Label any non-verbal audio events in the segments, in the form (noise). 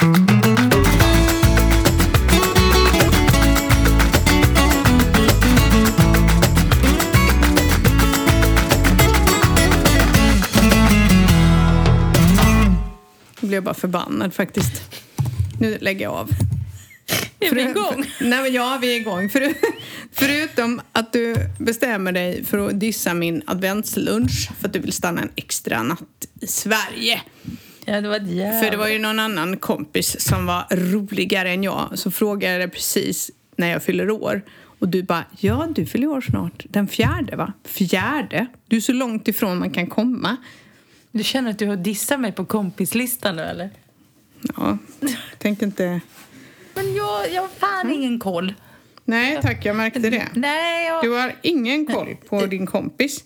Nu blir jag bara förbannad faktiskt. Nu lägger jag av. Är vi igång? För, nej, men ja, vi är igång. För, förutom att du bestämmer dig för att dissa min adventslunch för att du vill stanna en extra natt i Sverige. Ja, det var jävla... För det var ju någon annan kompis som var roligare än jag. Så frågade precis när jag fyller år. Och du bara, ja du fyller år snart. Den fjärde va? Fjärde? Du är så långt ifrån man kan komma. Du känner att du har dissat mig på kompislistan nu eller? Ja, tänk inte... Men jag, jag har fan ingen koll. Nej tack, jag märkte det. Nej, jag... Du har ingen koll på din kompis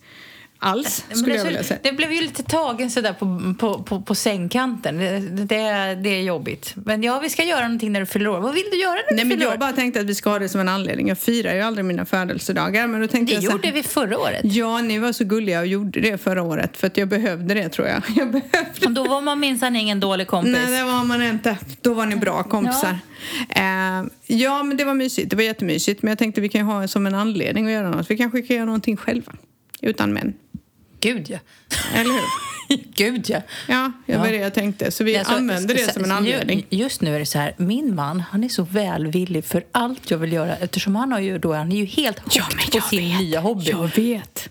alls, skulle det, jag vilja säga. det blev ju lite tagen sådär på, på, på, på sängkanten. Det, det, det är jobbigt. Men ja, vi ska göra någonting när du fyller år. Vad vill du göra när du Nej, men jag bara tänkte att vi ska ha det som en anledning. Jag firar ju aldrig mina födelsedagar. Men då tänkte Det jag gjorde vi förra året. Ja, ni var så gulliga och gjorde det förra året. För att jag behövde det, tror jag. (laughs) Jag behövde Och då var man minsann ingen dålig kompis. Nej, det var man inte. Då var ni bra kompisar. Ja. Eh, ja, men det var mysigt. Det var jättemysigt. Men jag tänkte vi kan ju ha det som en anledning att göra något. Vi kanske kan göra någonting själva. Utan män. Gud ja. (laughs) Eller hur? Gud ja. Ja, det var det jag tänkte. Så vi Alltså, använder det som en anledning. ju- Just nu är det så här, min man han är så välvillig för allt jag vill göra eftersom han, har ju då, han är ju helt hooked på sin nya hobby. Jag vet.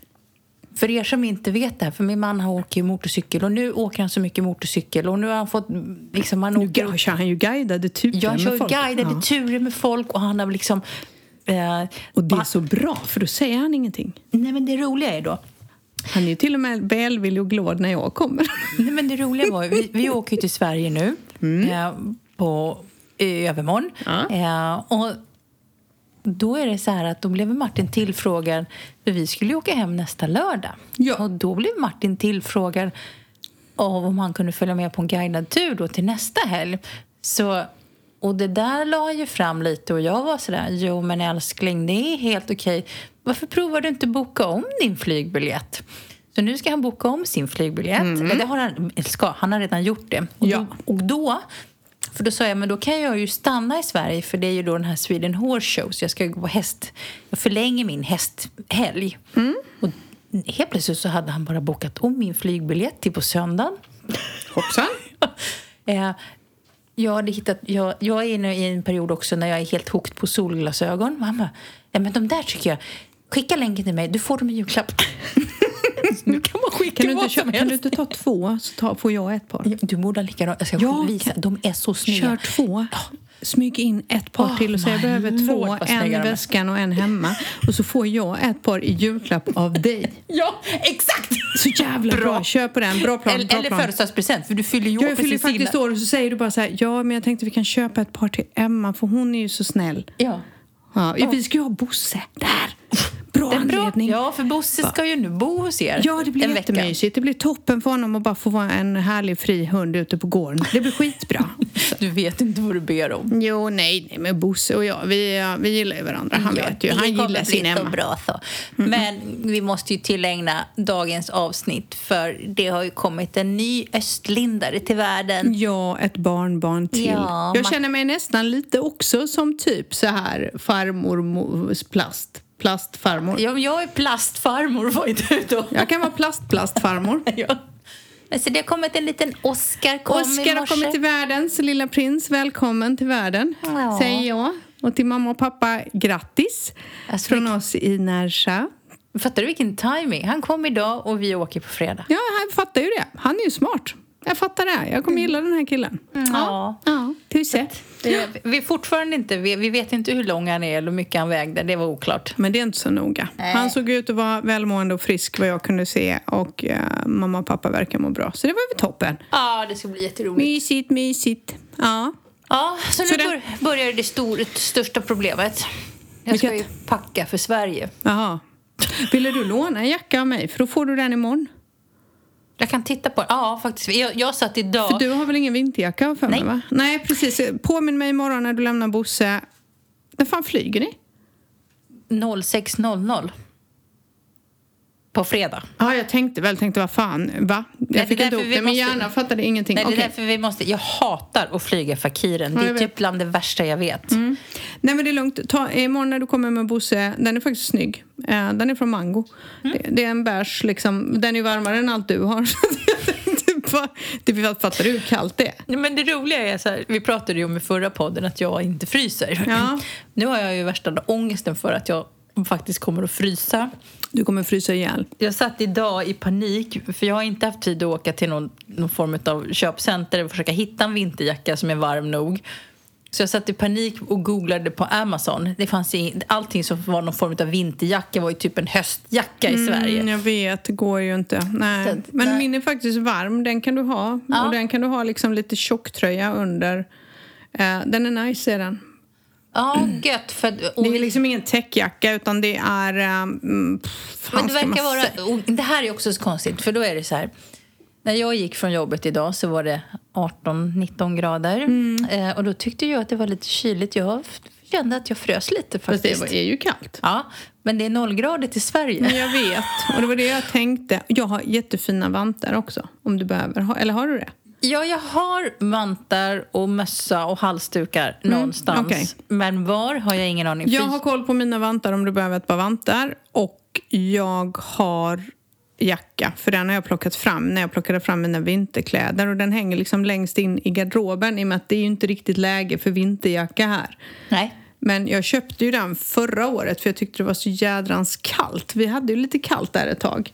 För er som inte vet det här, för min man han åker ju motorcykel och nu åker han så mycket motorcykel och nu har han fått liksom, han Nu åker kör han ju guidade turer jag med kör folk. guidade Ja. turer med folk och han har liksom eh, Och det är så bra, för då säger han ingenting. Nej men det roliga är då Han är ju till och med välvillig och glad när jag kommer. Nej, men det roliga var vi, vi åker ju till Sverige nu eh, på i övermorgon. Ja. Eh, och då är det så här att då blev Martin tillfrågad, för vi skulle ju åka hem nästa lördag. Ja. Och då blev Martin tillfrågad av om han kunde följa med på en guidad tur då till nästa helg. Så, och det där la han ju fram lite och jag var sådär, jo men älskling det är helt okej. Varför provar du inte boka om din flygbiljett? Så nu ska han boka om sin flygbiljett. Eller Det har han, eller ska, han har redan gjort det. Och, Ja. då, och då, för då sa jag, men då kan jag ju stanna i Sverige för det är ju då den här Sweden Horse Show så jag ska gå på häst. Jag förlänger min hästhelg. Och helt plötsligt så hade han bara bokat om min flygbiljett till på söndagen. Hoppsan. (laughs) Eh, jag, hade hittat, jag, jag är inne i en period också när jag är helt hooked på solglasögon. Mamma, ja, men de där tycker jag... Skicka länken till mig, du får dem i julklapp. (laughs) nu kan man skicka Kan du, inte, vad kö- som kan du inte ta två så ta, får jag ett par? Ja, Du borde ha likadant. Jag ska Ja, visa. kan- De är så snygga. Kör två. Smyg in ett par Oh till och säg jag behöver två. En i väskan och en hemma. Och så får jag ett par i julklapp av dig. (laughs) Ja, exakt! Så jävla bra. Bra. Kör på den. Bra plan. Eller, bra eller plan. födelsedagspresent, för du fyller ju Ja, år jag fyller faktiskt år och så säger du bara så här, ja men jag tänkte vi kan köpa ett par till Emma för hon är ju så snäll. Ja. Ja, Vi ska ju ha Bosse där. Bra Den bra. anledning. Ja, för Bosse ska ju nu bo hos er Ja, det blir en vecka. jättemysigt. Det blir toppen för honom att bara få vara en härlig fri hund ute på gården. Det blir skitbra. (laughs) Du vet inte vad du ber om. jo, nej, nej, men Bosse och jag, vi, vi gillar ju varandra. Han Ja, vet ju. det Han gillar sin Emma. bra så. Men vi måste ju tillägna dagens avsnitt för det har ju kommit en ny östlindare till världen. Ja, ett barnbarn till. Ja, jag känner mig nästan lite också som typ så här farmor mo- plast. Plastfarmor. Ja, jag är plastfarmor (laughs) var ju du då. Jag kan vara plastplastfarmor. (laughs) Ja. Så det har kommit en liten Oscar kom i Oskar har kommit till världen, så lilla prins, välkommen till världen, Ja. säger jag. Och till mamma och pappa, grattis Alltså, från oss i Närsa. Fattar du vilken timing? Han kom idag och vi åker på fredag. Ja, han fattar ju det. Han är ju smart. Jag fattar det. Jag kommer gilla den här killen. Ja. Ja, tusse. Vi, vi, är fortfarande inte, vi, vi vet inte hur lång han är eller hur mycket han vägde. Det var oklart. Men det är inte så noga. Nej. Han såg ut att vara välmående och frisk vad jag kunde se och eh, mamma och pappa verkar må bra. Så det var väl toppen. Ja, det ska bli jätteroligt. Mysigt, mysigt. Ja. Ja, så nu Så det- bör, börjar det stor, största problemet. Jag ska ju packa för Sverige. Jaha. Ville du låna en jacka av mig? För då får du den imorgon. Jag kan titta på Ja, faktiskt. Jag, jag satt idag... För du har väl ingen vinterjacka för mig Nej. va? Nej, precis. Påminn mig imorgon när du lämnar Bosse. När fan flyger ni? 06.00. på fredag. Ja, jag tänkte väl, tänkte vad fan, va? Jag fick inte ihop det, måste- hjärna fattade ingenting. Nej, det är Okej. därför vi måste... Jag hatar att flyga fakiren. Ja, det är typ bland det värsta jag vet. Nej men det är lugnt. Ta, imorgon när du kommer med Bosse, den är faktiskt snygg. Eh, den är från Mango. Mm. Det, det är en bärs liksom, den är varmare än allt du har. (laughs) Det fattar du hur kallt det är? Men det roliga är så här, vi pratade ju om i förra podden att jag inte fryser. Ja. (laughs) Nu har jag ju värsta ångesten för att jag faktiskt kommer att frysa. Du kommer frysa ihjäl. Jag satt idag i panik, för jag har inte haft tid att åka till någon, någon form av köpcenter och försöka hitta en vinterjacka som är varm nog. Så jag satt i panik och googlade på Amazon. Det fanns i, allting som var någon form av vinterjacka var ju typ en höstjacka i Sverige. Mm, jag vet, det går ju inte. Nej. Så- Men nej. min är faktiskt varm, den kan du ha. Ja. Och den kan du ha liksom lite tjocktröja under. Eh, den är nice är den. Ja, gött. För, och, Det är liksom ingen täckjacka utan det är... Um, men det verkar vara... Och det här är också så konstigt, för då är det så här... När jag gick från jobbet idag så var det 18-19 grader. Mm. Eh, och då tyckte jag att det var lite kyligt. Jag kände att jag frös lite Fast faktiskt. det är ju kallt. Ja, men det är nollgradigt i Sverige. Men jag vet. Och det var det jag tänkte. Jag har jättefina vantar också. Om du behöver. Eller har du det? Ja, jag har vantar och mössa och halsdukar någonstans. Mm, okej. Men var har jag ingen aning. Jag har koll på mina vantar om du behöver ett par vantar. Och jag har jacka. För den har jag plockat fram när jag plockade fram mina vinterkläder. Och den hänger liksom längst in i garderoben. I och med att det är ju inte riktigt läge för vinterjacka här. Nej. Men jag köpte ju den förra året för jag tyckte det var så jädrans kallt. Vi hade ju lite kallt där ett tag.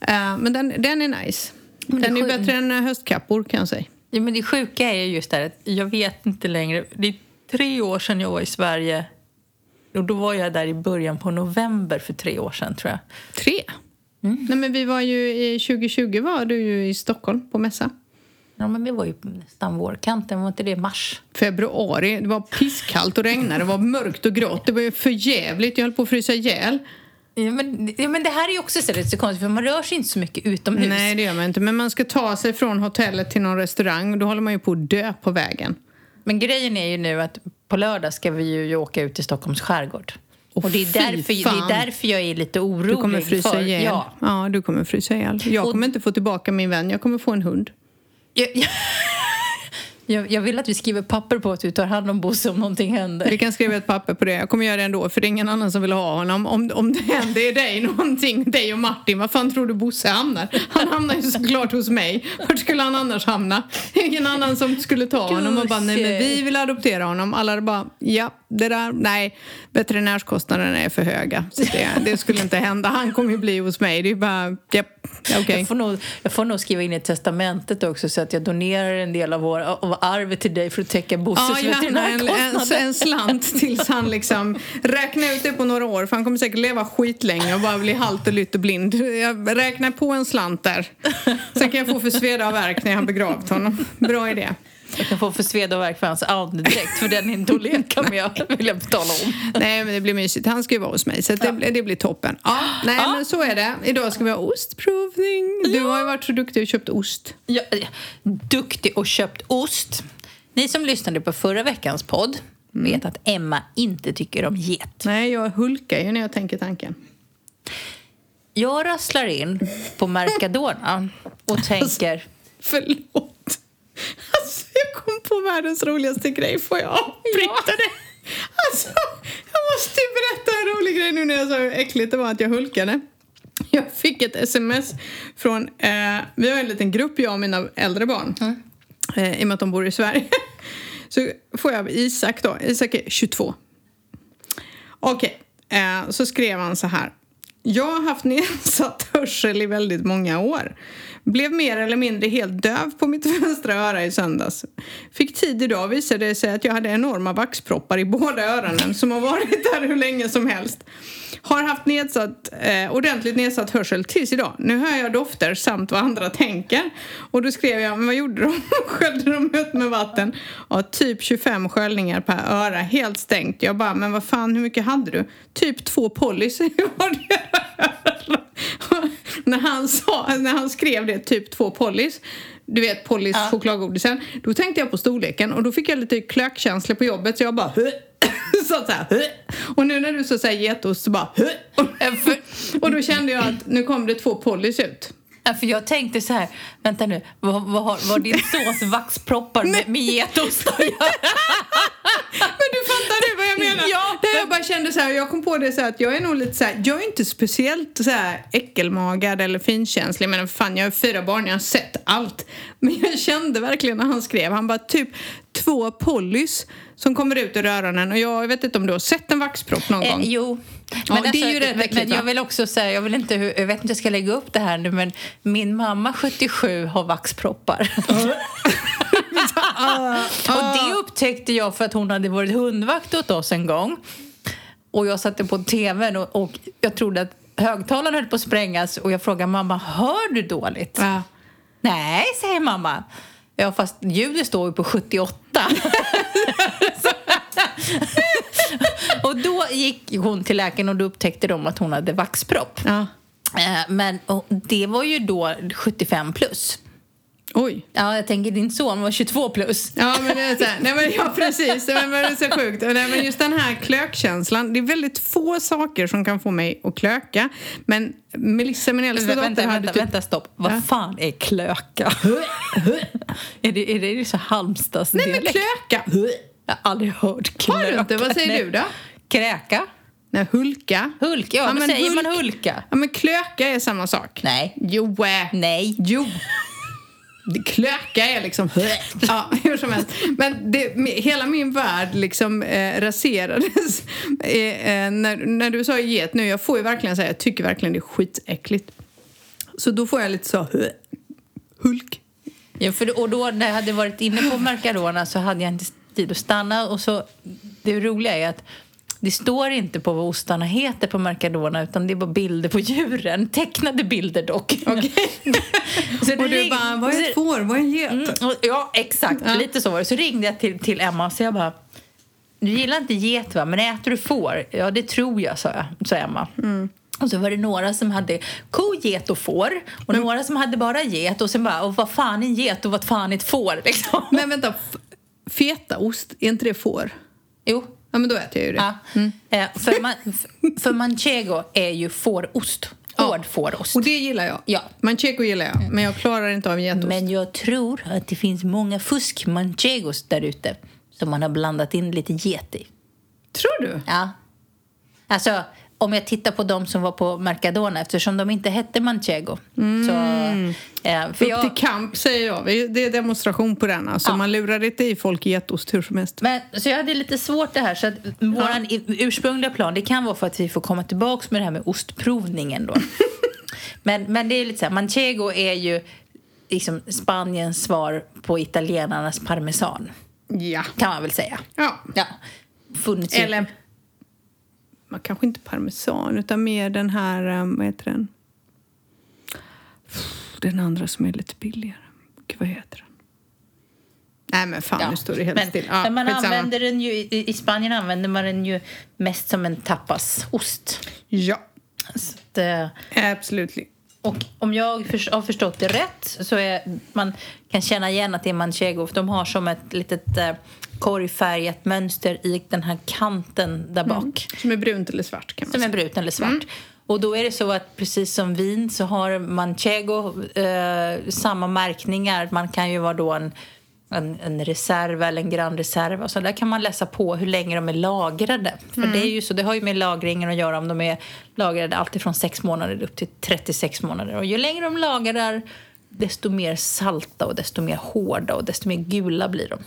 Eh, men den, den är nice. Men det Den är ju bättre än eh, höstkappor kan jag säga. Ja, men det sjuka är ju just det här att jag vet inte längre. Det är tre år sedan jag var i Sverige. Och då var jag där i början på november för tre år sedan tror jag. Tre? Mm. Nej men vi var ju i 2020 var du ju i Stockholm på mässa. Ja, men vi var ju nästan vårkanten, var inte det mars? Februari, det var pisskallt och regnade, det var mörkt och grått. Det var ju för jävligt. jag höll på att frysa ihjäl. Ja, men, ja, men det här är ju också så, konstigt för man rör sig inte så mycket utomhus. Nej det gör man inte. Men man ska ta sig från hotellet till någon restaurang och då håller man ju på att dö på vägen. Men grejen är ju nu att på lördag ska vi ju åka ut till Stockholms skärgård. Åh, och det är, därför, det är därför jag är lite orolig. Du kommer frysa för, ihjäl. Ja. ja, du kommer frysa ihjäl. Jag Och- kommer inte få tillbaka min vän, jag kommer få en hund. Jag, jag, jag, jag vill att vi skriver papper på att du tar hand om Bosse om någonting händer. Vi kan skriva ett papper på det. Jag kommer göra det ändå, för det är ingen annan som vill ha honom. Om, om det händer dig någonting, dig och Martin, vad fan tror du Bosse hamnar? Han hamnar ju såklart hos mig. Vart skulle han annars hamna? Ingen annan som skulle ta honom och bara, nej men vi vill adoptera honom. Alla bara, ja, det där, nej, veterinärskostnaderna är för höga. Så det, det skulle inte hända. Han kommer ju bli hos mig. Det är bara, japp, okej. Jag, får nog, jag får nog skriva in i testamentet också så att jag donerar en del av, vår, av arvet till dig för att täcka Bosses Ja, gärna en, en, veterinärkostnader. en slant tills han liksom räknar ut det på några år för han kommer säkert leva skitlänge och bara bli halt och lytt och blind. Jag räknar på en slant där. Sen kan jag få för sveda och värk när jag har begravt honom. Bra idé. Jag kan få för sveda och värk för hans andedräkt för den är inte att leka med (laughs) vill jag tala om. Nej, men det blir mysigt. Han ska ju vara hos mig så det, det blir toppen. Ja, nej, Ja. men så är det. Idag ska vi ha ostprovning. Du har ju varit så duktig och köpt ost. Är duktig och köpt ost. Ni som lyssnade på förra veckans podd vet att Emma inte tycker om get. Nej, jag hulkar ju när jag tänker tanken. Jag rasslar in på Mercadona och (laughs) tänker... Förlåt. Alltså, jag kom på världens roligaste grej. Får jag avbryta det? Alltså, jag måste berätta en rolig grej nu när jag sa hur äckligt det var att jag hulkade. Jag fick ett sms från... Eh, vi har en liten grupp, jag och mina äldre barn. Eh, I och med att de bor i Sverige. Så får jag av Isak då. Isak är 22. Okej, eh, så skrev han så här. Jag har haft nedsatt hörsel i väldigt många år. Blev mer eller mindre helt döv på mitt (laughs) vänstra öra i söndags. Fick tid idag visade det sig att jag hade enorma vaxproppar i båda öronen som har varit där hur länge som helst. Har haft nedsatt, eh, ordentligt nedsatt hörsel tills idag. Nu hör jag dofter samt vad andra tänker. Och då skrev jag, men vad gjorde de? (laughs) Sköljde de ut med vatten? Ja, typ 25 sköljningar per öra, helt stängt. Jag bara, men vad fan, hur mycket hade du? Typ två policy (laughs) i det. (laughs) när, han sa, när han skrev det, typ två polis, du vet polis chokladgodisen, då tänkte jag på storleken och då fick jag lite klökkänsla på jobbet så jag bara Du sa (laughs) så här, "Hö." och nu när du så här getost så bara, "Hö." (laughs) och då kände jag att nu kom det två Pollys ut. Ja, för jag tänkte så här, vänta nu, vad, vad har vad din sås (laughs) vaxproppar med, med getost att (laughs) göra? Men du fattar nu vad jag menar? Ja. Där jag bara kände så här, jag kom på det så här att jag är nog lite så här, jag är inte speciellt så här äckelmagad eller finkänslig, men fan jag har fyra barn, jag har sett allt. Men jag kände verkligen när han skrev, han bara typ två Pollys som kommer ut ur öronen och jag vet inte om du har sett en vaxpropp någon Eh, gång? jo. Ja, det är ju rätt men, men jag vill också säga, jag, vill inte, jag vet inte hur jag ska lägga upp det här nu, men min mamma 77 har vaxproppar. (laughs) (laughs) och det upptäckte jag för att hon hade varit hundvakt åt oss en gång. Och jag satte på tvn och, och jag trodde att högtalaren höll på att sprängas och jag frågade mamma, hör du dåligt? Ja. Nej, säger mamma. Ja, fast ljudet står ju på 78. (laughs) (laughs) och då gick hon till läkaren och då upptäckte de att hon hade vaxpropp. Ja. Eh, Men det var ju då 75 plus. Oj. Ja, jag tänker din son var 22 plus. Ja, men det är så här, nej men ja precis, men det är så sjukt. Nej, men just den här klökkänslan, det är väldigt få saker som kan få mig att klöka. Men Melissa, min äldsta dotter, vänta, hade vänta, typ... vänta, stopp. Vad Ja. fan är klöka? (laughs) är, det, är det så Halmstads Nej men klöka! Jag har aldrig hört klöka. Har du inte? Vad säger Nej. du då? Kräka? Nej, hulka. Hulka? Ja, vad men säger man hulk- hulka? Ja men klöka är samma sak. Nej. Jo. Nej. Jo. Klöka är liksom... Ja, (laughs) hur som helst. Men det, hela min värld liksom eh, raserades (laughs) eh, eh, när, när du sa get nu. Jag får ju verkligen säga, jag tycker verkligen det är skitäckligt. Så då får jag lite så... Hulk. Ja, för, och då när jag hade varit inne på Mercadona så hade jag inte tid att stanna. Och så, det roliga är att det står inte på vad ostarna heter på Mercadona utan det är bara bilder på djuren. Tecknade bilder dock. Okej. (laughs) Så Och du bara, vad är ett får? Vad är en get? Mm, och- ja, exakt. Ja. Lite så var det. Så ringde jag till, till Emma och så jag bara du gillar inte get va, men äter du får? Ja, det tror jag, sa, jag, sa Emma. Mm. Och så var det några som hade ko, get och får. Och några som hade bara get. Och sen bara, och vad fan är en get och vad fan är ett får? (laughs) Liksom. Men vänta, fetaost, är inte det får? Jo. Ja, men då äter jag ju det. Ja. Eh, för, man, för manchego är ju fårost. Hård fårost. Och det gillar jag. Ja. Manchego gillar jag, men jag klarar inte av getost. Men jag tror att det finns många fusk manchegos där ute som man har blandat in lite get i. Tror du? Ja. Alltså, om jag tittar på de som var på Mercadona eftersom de inte hette manchego. Så, eh, för Upp jag, till kamp säger jag. Det är demonstration på den. Alltså, Ja. Man lurar inte i folk getost hur som helst. men, så jag hade lite svårt det här. Så att våran i- ursprungliga plan, det kan vara för att vi får komma tillbaka med det här med ostprovningen då. (laughs) men, men det är lite så här, manchego är ju liksom Spaniens svar på italienarnas parmesan. Ja. Kan man väl säga. ja. Ja. Funnits Eller kanske inte parmesan, utan mer den här, um, vad heter den? Den andra som är lite billigare. Gud, vad heter den? Nej men fan, nu står det helt men, still. Ja, men man skitsamma. använder den ju, i, I Spanien använder man den ju mest som en tapasost. Ja, Så att, eh, absolut. Och om jag har förstått det rätt så är man kan känna igen att det är manchego. För de har som ett litet eh, korgfärgat mönster i den här kanten där bak. Som är brunt eller svart kan man Som är säga. bruten eller svart. Och då är det så att precis som vin så har manchego eh, samma märkningar. Man kan ju vara då en, en, en reserv eller en grand reserv. Och så där kan man läsa på hur länge de är lagrade. För det är ju så, det har ju med lagringen att göra om de är lagrade alltifrån 6 månader upp till 36 månader. Och ju längre de lagrar desto mer salta och desto mer hårda och desto mer gula blir de.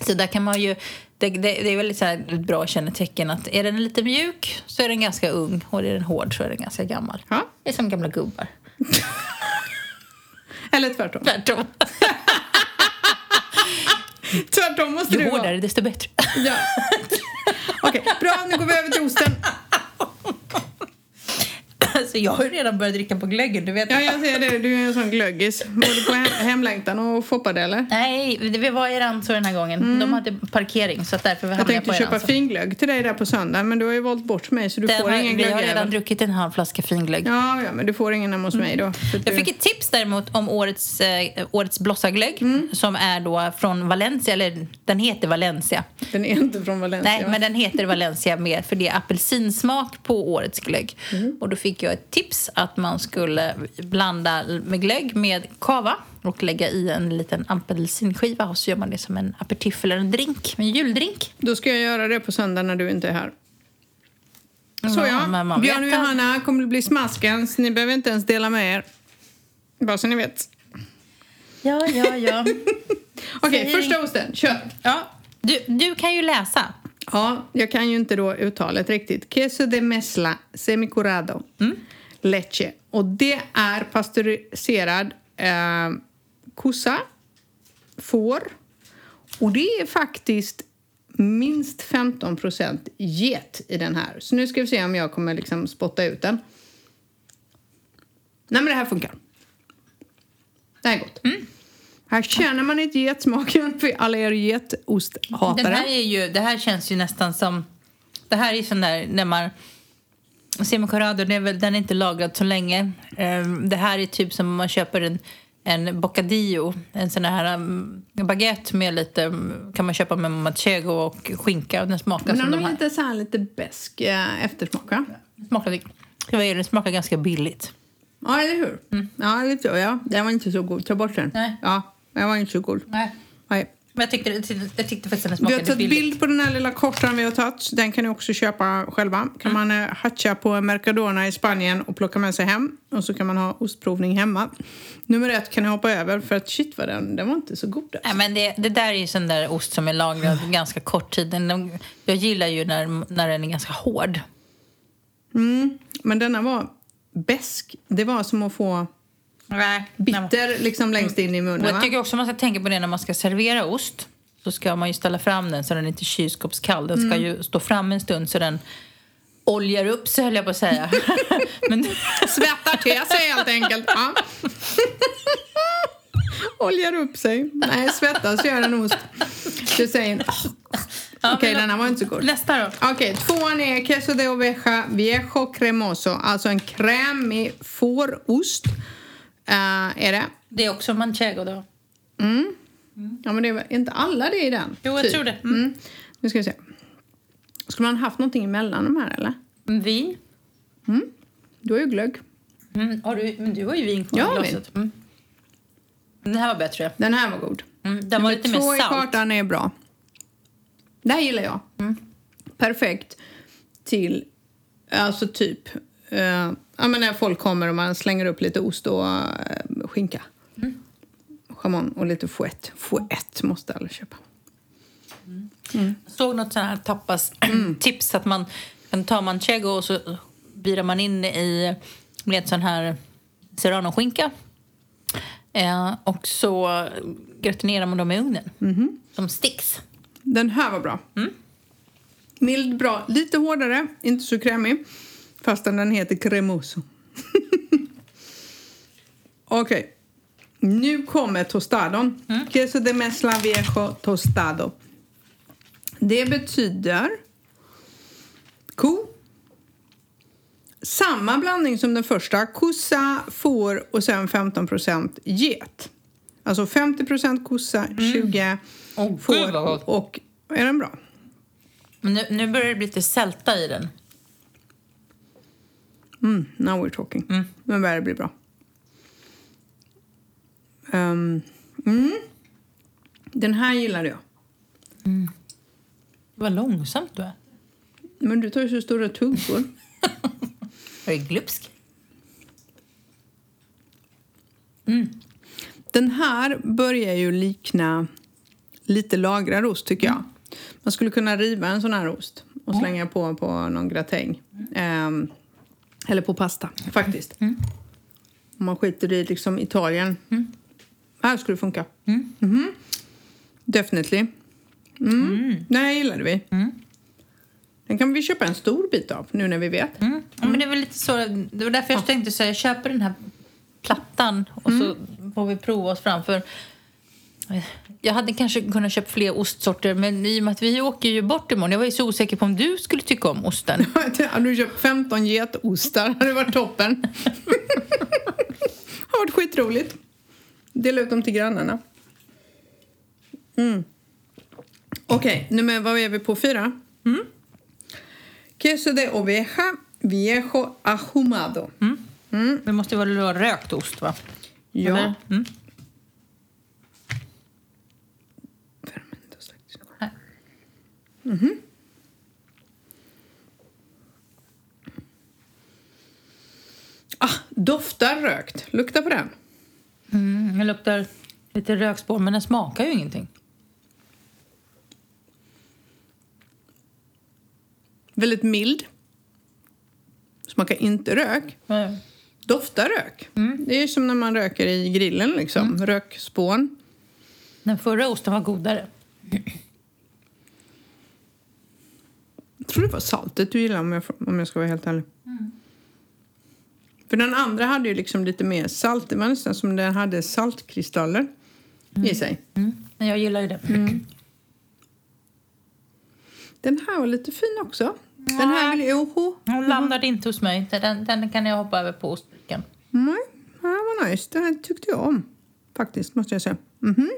Så där kan man ju... Det, det, det är så här ett bra kännetecken att är den lite mjuk så är den ganska ung och är den hård så är den ganska gammal. Ja. Det är som gamla gubbar. (laughs) Eller tvärtom. Tvärtom. (laughs) (laughs) Tvärtom måste Ju det vara. hårdare desto bättre. Ja. (laughs) Okej, bra. Nu går vi över till osten. Alltså jag har ju redan börjat dricka på glöggen, du vet. Ja, jag ser det. Du är en sån glöggis. Du på hem- hemlängtan och shoppade eller? Nej, vi var i Ranso den här gången. De hade parkering, så att därför Jag hamnade jag tänkte på köpa Ranso. finglögg till dig där på söndag men du har ju valt bort mig så du Den får har, ingen vi har redan druckit en halv flaska finglögg. Ja, ja, men du får ingen hemma hos mig då. För att Jag fick ett tips däremot om årets, eh, årets blossarglögg som är då från Valencia, eller den heter Valencia. Den är inte från Valencia. Nej, men den heter Valencia mer för det är apelsinsmak på årets glögg. Och då fick jag ett tips att man skulle blanda med glögg med kava och lägga i en liten apelsinskiva och så gör man det som en aperitif eller en drink, en juldrink. Då ska jag göra det på söndag när du inte är här. Så Ja, ja, Björn och Johanna kommer att bli smaskens. Ni behöver inte ens dela med er. Bara så ni vet. Ja, ja, ja. (laughs) Okej, Säg- första osten. Kör! ja. Du, du kan ju läsa. Ja, jag kan ju inte då uttalet riktigt. Queso de mesla semicurado. Leche. Och det är pasteuriserad eh, kossa, får. Och det är faktiskt minst 15% get i den här. Så nu ska vi se om jag kommer liksom spotta ut den. Nej, men det här funkar. Det här är gott. Här känner man inte getsmaken för alla er getosthatare. Den här är ju, det här känns ju nästan som... Det här är sån där när man... Semicorado, den är, väl, den är inte lagrad så länge. Ehm, det här är typ som om man köper en, en bocadillo, en sån här um, baguette med lite, kan man köpa med manchego och skinka och den smakar Men som de här. lite så här lite besk eh, eftersmak, va? Smakar, den smakar ganska billigt. Ja, eller hur? Ja, lite så. Ja, den var inte så god. Ta bort den. Nej. Ja, den var inte så god. Nej. Nej. Men jag tyckte, jag tyckte faktiskt den Vi smakade har tagit billigt. bild på den här lilla kortan vi har tagit. Den kan ni också köpa själva. Kan man eh, hatcha på Mercadona i Spanien och plocka med sig hem. Och så kan man ha ostprovning hemma. Nummer ett kan ni hoppa över för att shit vad den, den var inte så god. Alltså. Nej, men det, det där är ju sån där ost som är lagrad ganska kort tid. Den, jag gillar ju när, när den är ganska hård. Mm, men denna var besk. Det var som att få Nej. bitter liksom längst in i munnen. jag tycker också man ska tänka på det när man ska servera ost. Så ska man ju ställa fram den så den inte är kylskåpskall. Den ska ju stå fram en stund så den oljar upp sig höll jag på att säga. (laughs) men, Svettar till sig helt enkelt. Ja. (laughs) Oljar upp sig. Nej, svettas gör en ost. Du säger... Okej, men- den här var inte så god. nästa då. Okej, tvåan är queso de oveja viejo cremoso. Alltså en krämig fårost. Uh, är det? Det är också manchego då. Ja, men det är inte alla det i den? Jo, jag typ. tror det. Mm. Nu ska vi se. Skulle man haft någonting emellan de här, eller? Vin. Du har ju glögg. Mm, har du, men du har ju vin kvar Jag i glaset. Mm. Den här var bättre. Den här var god. Mm, den var lite två mer i salt. kartan är bra. Det här gillar jag. Perfekt till, alltså typ, eh, ja men när folk kommer och man slänger upp lite ost och uh, skinka. Chamon och lite fouette. Fouette måste alla köpa. Jag såg något sån här tapas-tips (clears throat) att man kan ta manchego och så virar man in i med sån här serrano-skinka. Eh, och så gratinerar man dem i ugnen. Som sticks. Den här var bra. Mild bra. Lite hårdare, inte så krämig. Fastän den heter cremoso. (laughs) Okej. Nu kommer tostadon. Queso de mezcla viejo tostado. Det betyder ko. Samma blandning som den första. Kossa, får och sen 15% get. Alltså 50 kossa, 20 Åh, gud, får och... Är den bra? Men nu, nu börjar det bli lite sälta i den. Mm, now we're talking. Mm. Men vad det blir bra. Ehm, mm. Den här gillade jag. Vad långsamt du är. Men du tar ju så stora tuggor. (laughs) Jag är glupsk. Den här börjar ju likna lite lagrad ost tycker jag. Man skulle kunna riva en sån här ost och slänga på på någon gratäng. Ehm, eller på pasta faktiskt. Om man skiter i liksom Italien. Här skulle det funka. Mhm. Definitely. Mm. Den här gillade vi. Den kan vi köpa en stor bit av nu när vi vet. Mm. Ja, men det var lite så. Det var därför jag tänkte så jag köper den här plattan och så får vi prova oss fram. För jag hade kanske kunnat köpa fler ostsorter men i och med att vi åker ju bort imorgon. Jag var ju så osäker på om du skulle tycka om osten. (laughs) Hade du köpt 15 getostar hade det varit toppen. (laughs) har varit skitroligt. Dela ut dem till grannarna. Mm. Okej, okay, vad är vi på? Fyra? Mm. Queso de oveja viejo ahumado. Mm. Mm. Det måste vara rökt ost, va? Ja. Mm. Mm -hmm. Ah, doftar rökt. Lukta på den. Mm, den luktar lite rökspår, men den smakar ju ingenting. Väldigt mild. Smakar inte rök. Mm. Doftar rök. Mm. Det är som när man röker i grillen, liksom. Mm. Rökspån. Den förra osten var godare. Jag tror det var saltet du gillade om jag, om jag ska vara helt ärlig. Mm. För den andra hade ju liksom lite mer salt. Det var nästan som den hade saltkristaller i sig. Mm. Men jag gillar ju det. Mm. Den här var lite fin också. Den här vill jag... Hon landade inte hos mig. Den, den kan jag hoppa över på ostbrickan. Nej, det här var nice. Den här tyckte jag om. Faktiskt, måste jag säga. Mhm.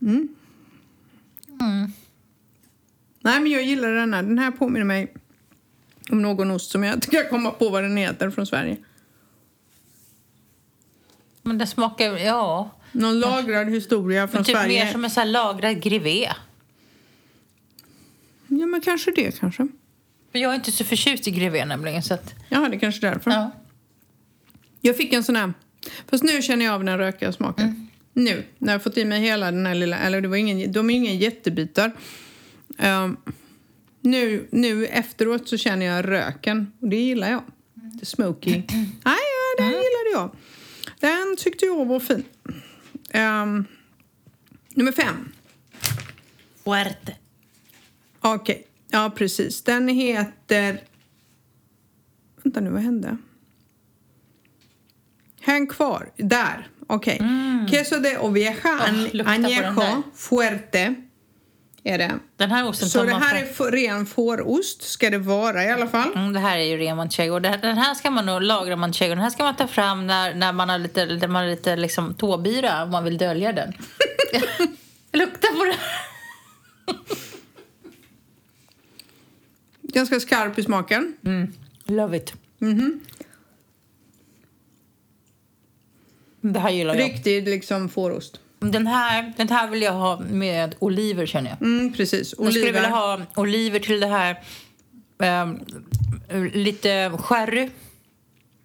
Mm. Mm. Nej, men jag gillar den här. Den här påminner mig om någon ost som jag inte kan komma på vad den heter från Sverige. Men det smakar... Ja. Någon lagrad historia från men typ Sverige. mer som en här lagrad grevé. Ja, men kanske det kanske. För jag är inte så förtjust i grevé nämligen. Så att... Jaha, det är kanske därför. Ja. Jag fick en sån här... Fast nu känner jag av den rökiga smaken. Mm. Nu, när jag fått i mig hela den här lilla... Eller det var ingen, de är inga jättebitar. Um, nu, nu efteråt så känner jag röken och det gillar jag. Det smoky. (clears throat) Nej, ja, den Mm. gillade jag. Den tyckte jag var fin. Um, nummer fem. Fuerte. Okej, ja precis. Den heter... Vänta nu, vad hände? Häng kvar. Där. Okej. Queso de oveja Mm. den añejo fuerte är det. Den här osten Så det här är f- ren fårost, ska det vara i alla fall. Mm, det här är ju ren manchego. Det Den här ska man nog lagra manchego. Den här ska man ta fram när, när man har lite, när man har lite liksom tåbira om man vill dölja den. (laughs) Lukta på den. Ganska skarp i smaken. Love it. Mhm. Det här gillar jag. Riktig liksom fårost. Den här, den här vill jag ha med oliver känner jag. Mm, precis. Jag skulle vilja Oliver. ha oliver till det här. ehm, lite sherry.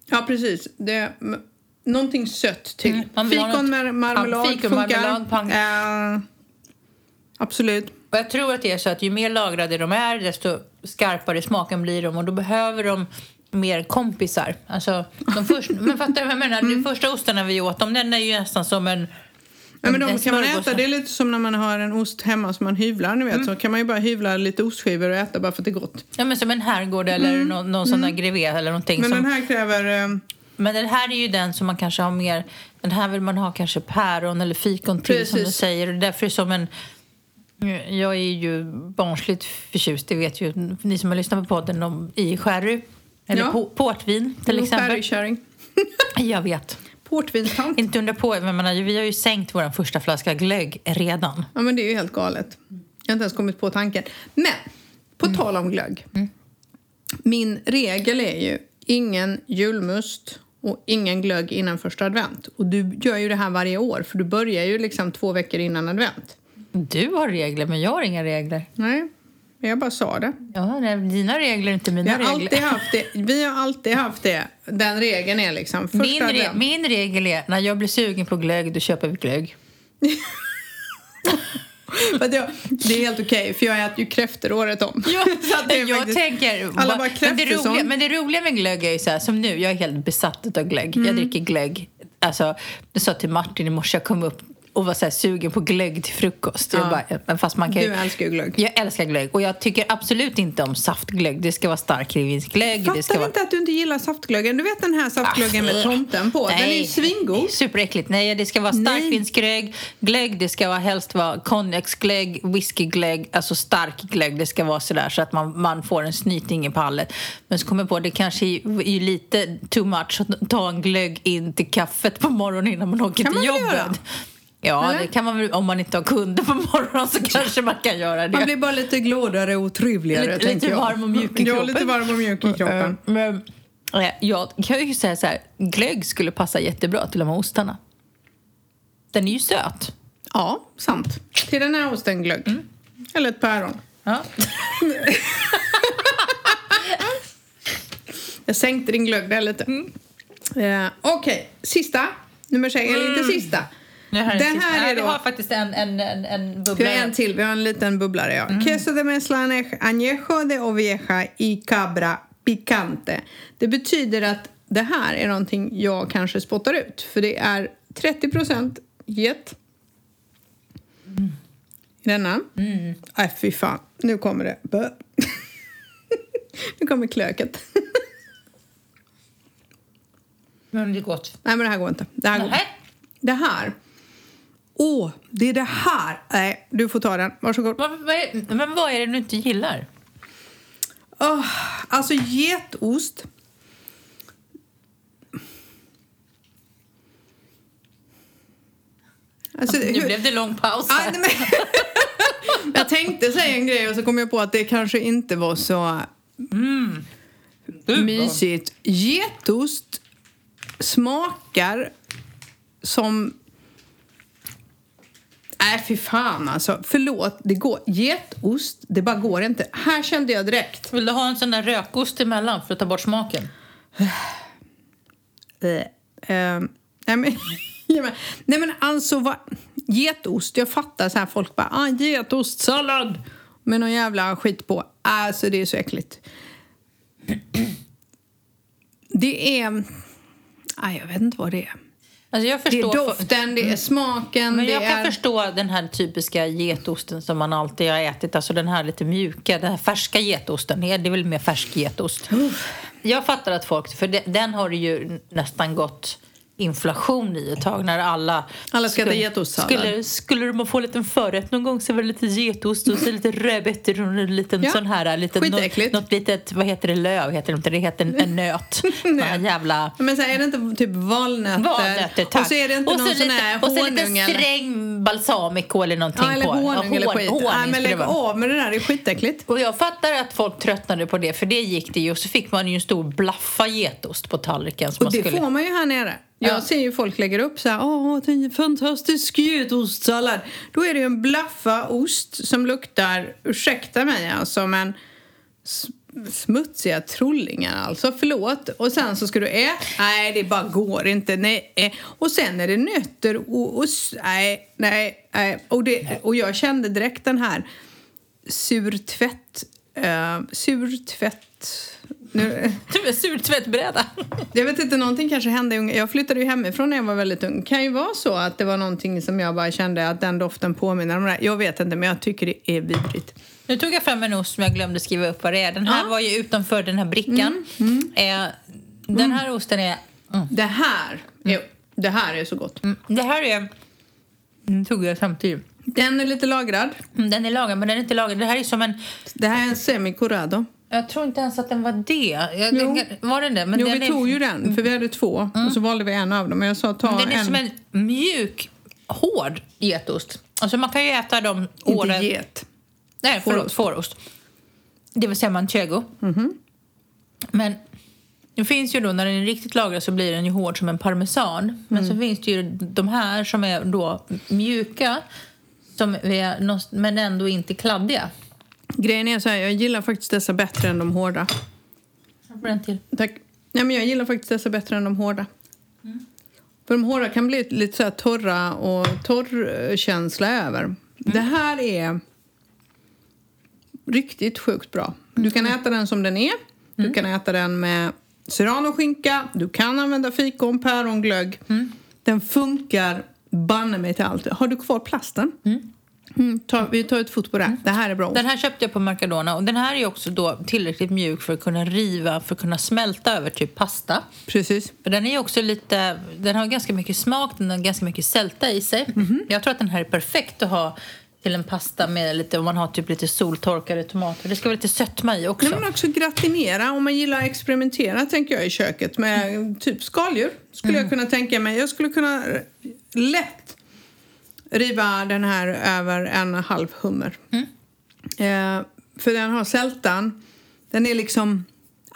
Ja, precis. Det någonting sött till. Mm, man vill ha Fikon något- med marmelad Ja, fikonmarmelad, funkar. pang. Eh, absolut. Och jag tror att det är så att ju mer lagrade de är desto skarpare smaken blir de och då behöver de mer kompisar. Alltså, de först, (laughs) men fattar du vad jag menar? Mm. De första ostarna vi åt, de, den är ju nästan som en... Ja, men de kan man äta. Det är lite som när man har en ost hemma som man hyvlar. Ni vet. Mm. Så kan man ju bara hyvla lite ostskivor och äta bara för att det är gott. Ja, men som en herrgård eller någon, någon sån där grevé eller någonting. Mm. Men som, den här kräver... eh, men den här är ju den som man kanske har mer... Den här vill man ha kanske päron eller fikon till som du Precis. säger. Och därför är som en... Jag är ju barnsligt förtjust, det vet ju ni som har lyssnat på podden, om, i sherry. Eller Ja. po- portvin till exempel. Sherrykärring. (laughs) Jag vet. Portvinstant. Inte undra på, men jag menar, vi har ju sänkt vår första flaska glögg redan. Ja, men det är ju helt galet. Jag har inte ens kommit på tanken. Men, på tal om glögg. Min regel är ju ingen julmust och ingen glögg innan första advent. Och du gör ju det här varje år, för du börjar ju liksom två veckor innan advent. Du har regler, men jag har inga regler. Nej, jag bara sa det. Ja, nej, dina regler är inte mina har, regler. alltid haft det. vi har alltid haft det. Den regeln är liksom första Min, re- advent. min regel är när jag blir sugen på glögg, då köper vi glögg. (laughs) Jag, det är helt okej, för jag äter ju kräftor året om. Ja, (laughs) jag faktiskt- tänker... Alla bara men, det roliga, men det roliga med glögg är ju så här, som nu, jag är helt besatt av glögg. Mm. Jag dricker glögg. Alltså, jag sa till Martin i morse, jag kom upp och var så här sugen på glögg till frukost. Jag Ja. bara, men fast man kan ju- Du älskar ju glögg. Jag älskar glögg och jag tycker absolut inte om saftglögg. Det ska vara starkvinsglögg. Det ska Fattar vara... inte att du inte gillar saftglöggen. Du vet den här saftglöggen med Ah, tomten på? Den är ju svingod. Superäckligt. Nej, det ska vara Nej. starkvinsglögg. Glögg, det ska vara, helst vara konjaksglögg, whiskyglögg, alltså stark glögg. Det ska vara sådär så att man, man får en snyting i pallet. Men så kommer jag på det kanske är är lite too much att ta en glögg in till kaffet på morgonen innan man åker Kan till man jobbet. göra? Ja, Eller? det kan man väl om man inte har kunder på morgonen så kanske man kan göra det. Man blir bara lite gladare och trevligare, Lite- tänker lite varm och mjuk i Ja, kroppen. lite varm och mjuk i kroppen. Eh, Men eh, jag kan ju säga så här, glögg skulle passa jättebra till de här ostarna. Den är ju söt. Ja, sant. Till den här osten glögg. Mm. Eller ett päron. Ja. (laughs) Jag sänkte din glögg där lite. Mm. Eh, Okej, sista. Nummer sex, eller inte sista. Det här är, här är Vi då... har faktiskt en, en, en, en Vi bubbla. har en till, vi har en liten bubblare. Ja. Mm. Queso de mezcla añejo de oveja y cabra picante. Det betyder att det här är någonting jag kanske spottar ut. För det är 30 get. I denna. Mm. Äh, fy fan. Nu kommer det. Bö. (laughs) nu kommer klöket. Men det är gott. Nej, men det här går inte. Det här, går. Nej. Det här. Åh, det är det här. Nej, du får ta den. Varsågod. Vad, vad är, men vad är det du inte gillar? Åh, alltså getost. Alltså, Nu hur- blev det lång paus här. nej, men, (laughs) jag tänkte säga en grej och så kom jag på att det kanske inte var så mysigt. Getost smakar som... Nej, fy fan alltså. Förlåt, det går. Getost, det bara går inte. Här kände jag direkt. Vill du ha en sån där rökost emellan för att ta bort smaken? (sighs) Eh, nej, (laughs) men, nej men alltså vad, getost, jag fattar så här folk bara ah, getostsallad med någon jävla skit på. Alltså det är så äckligt. (clears throat) Det är, nej, jag vet inte vad det är. Alltså Det är doften, det är smaken, Men jag kan är... förstå den här typiska getosten som man alltid har ätit. Alltså den här lite mjuka, den här färska getosten. Det är väl mer färsk getost. Jag fattar att folk, för de- den har ju nästan gått inflation i ett tag när alla... Alla ska äta skulle- getostsallad. Skulle, skulle man få en liten förrätt någon gång så var det lite getost och så lite rödbetor och en liten Ja, sån här... Liten, skitäckligt. något, något litet, vad heter det, löv heter det inte, det heter en, en nöt. (laughs) Sån jävla... Men så är det inte typ valnötter? Valnötter, tack. Och så är det inte och någon sån lite, här Och så honung lite eller... sträng balsamico eller någonting Ja, eller på. honung eller hon- skit. honung men lägg av med det där, det är skitäckligt. Och jag fattar att folk tröttnade på det, för det gick det ju. Och så fick man ju en stor blaffa getost på tallriken. Och det skulle... får man ju här nere. Jag Ja. ser ju folk lägger upp så här, åh, det är en fantastisk getostsallad. Då är det ju en blaffa ost som luktar, ursäkta mig alltså, men smutsiga trollingar alltså, förlåt. Och sen så ska du äta, nej det bara går inte, nej. Och sen är det nötter och, och s- nej, nej, nej. Och, det, och jag kände direkt den här surtvätt, uh, surtvätt, nu, Du är sur tvättbräda. jag vet inte, någonting kanske hände. Jag flyttade ju hemifrån när jag var väldigt ung. Kan ju vara så att det var någonting som jag bara kände att den doften påminner om det. Jag vet inte, men jag tycker det är vidrigt. Nu tog jag fram en ost som jag glömde skriva upp vad det är. Den här Ja. var ju utanför den här brickan. Eh, den här osten är... Mm. Det här, är, det här är så gott. Mm, Det här är... Nu tog jag samtidigt. Den är lite lagrad. Mm, Den är lagad, men den är inte lagad. Det här är som en... Det här är en semi-corrado. Jag tror inte ens att den var det. Jag, Jo. Var den det? Men Jo, den vi är, tog ju den, för vi hade två. Och så valde vi en av dem. Men jag sa ta Men den är en. som en mjuk, hård getost. Alltså man kan ju äta dem Inte året... get. Nej, förlåt, Fårost. Det vill säga manchego. Men det finns ju då, när den är riktigt lagrad så blir den ju hård som en parmesan. Men så finns det ju de här som är då mjuka, som är, men ändå inte kladdiga. Grejen är så här, jag gillar faktiskt dessa bättre än de hårda. Jag får en till. Tack. Nej, men jag gillar faktiskt dessa bättre än de hårda. För de hårda kan bli lite så torra och torrkänsla över. Det här är riktigt sjukt bra. Du kan äta den som den är. Du kan äta den med serranoskinka. Du kan använda fikon, päron, glögg. Den funkar banne mig till allt. Har du kvar plasten? Mm, ta, vi tar ett foto på det. Det här är bra. Den här köpte jag på Mercadona och den här är också då tillräckligt mjuk för att kunna riva, för att kunna smälta över typ pasta. Precis. För den är också lite, den har ganska mycket smak, den har ganska mycket sälta i sig. Jag tror att den här är perfekt att ha till en pasta med lite, om man har typ lite soltorkade tomater. Det ska vara lite sötma i också. Nej, men också gratinera. Om man gillar att experimentera tänker jag i köket med typ skaldjur. Skulle jag kunna tänka mig. Jag skulle kunna lätt riva den här över en halv hummer. Eh, för den har sältan. Den är liksom...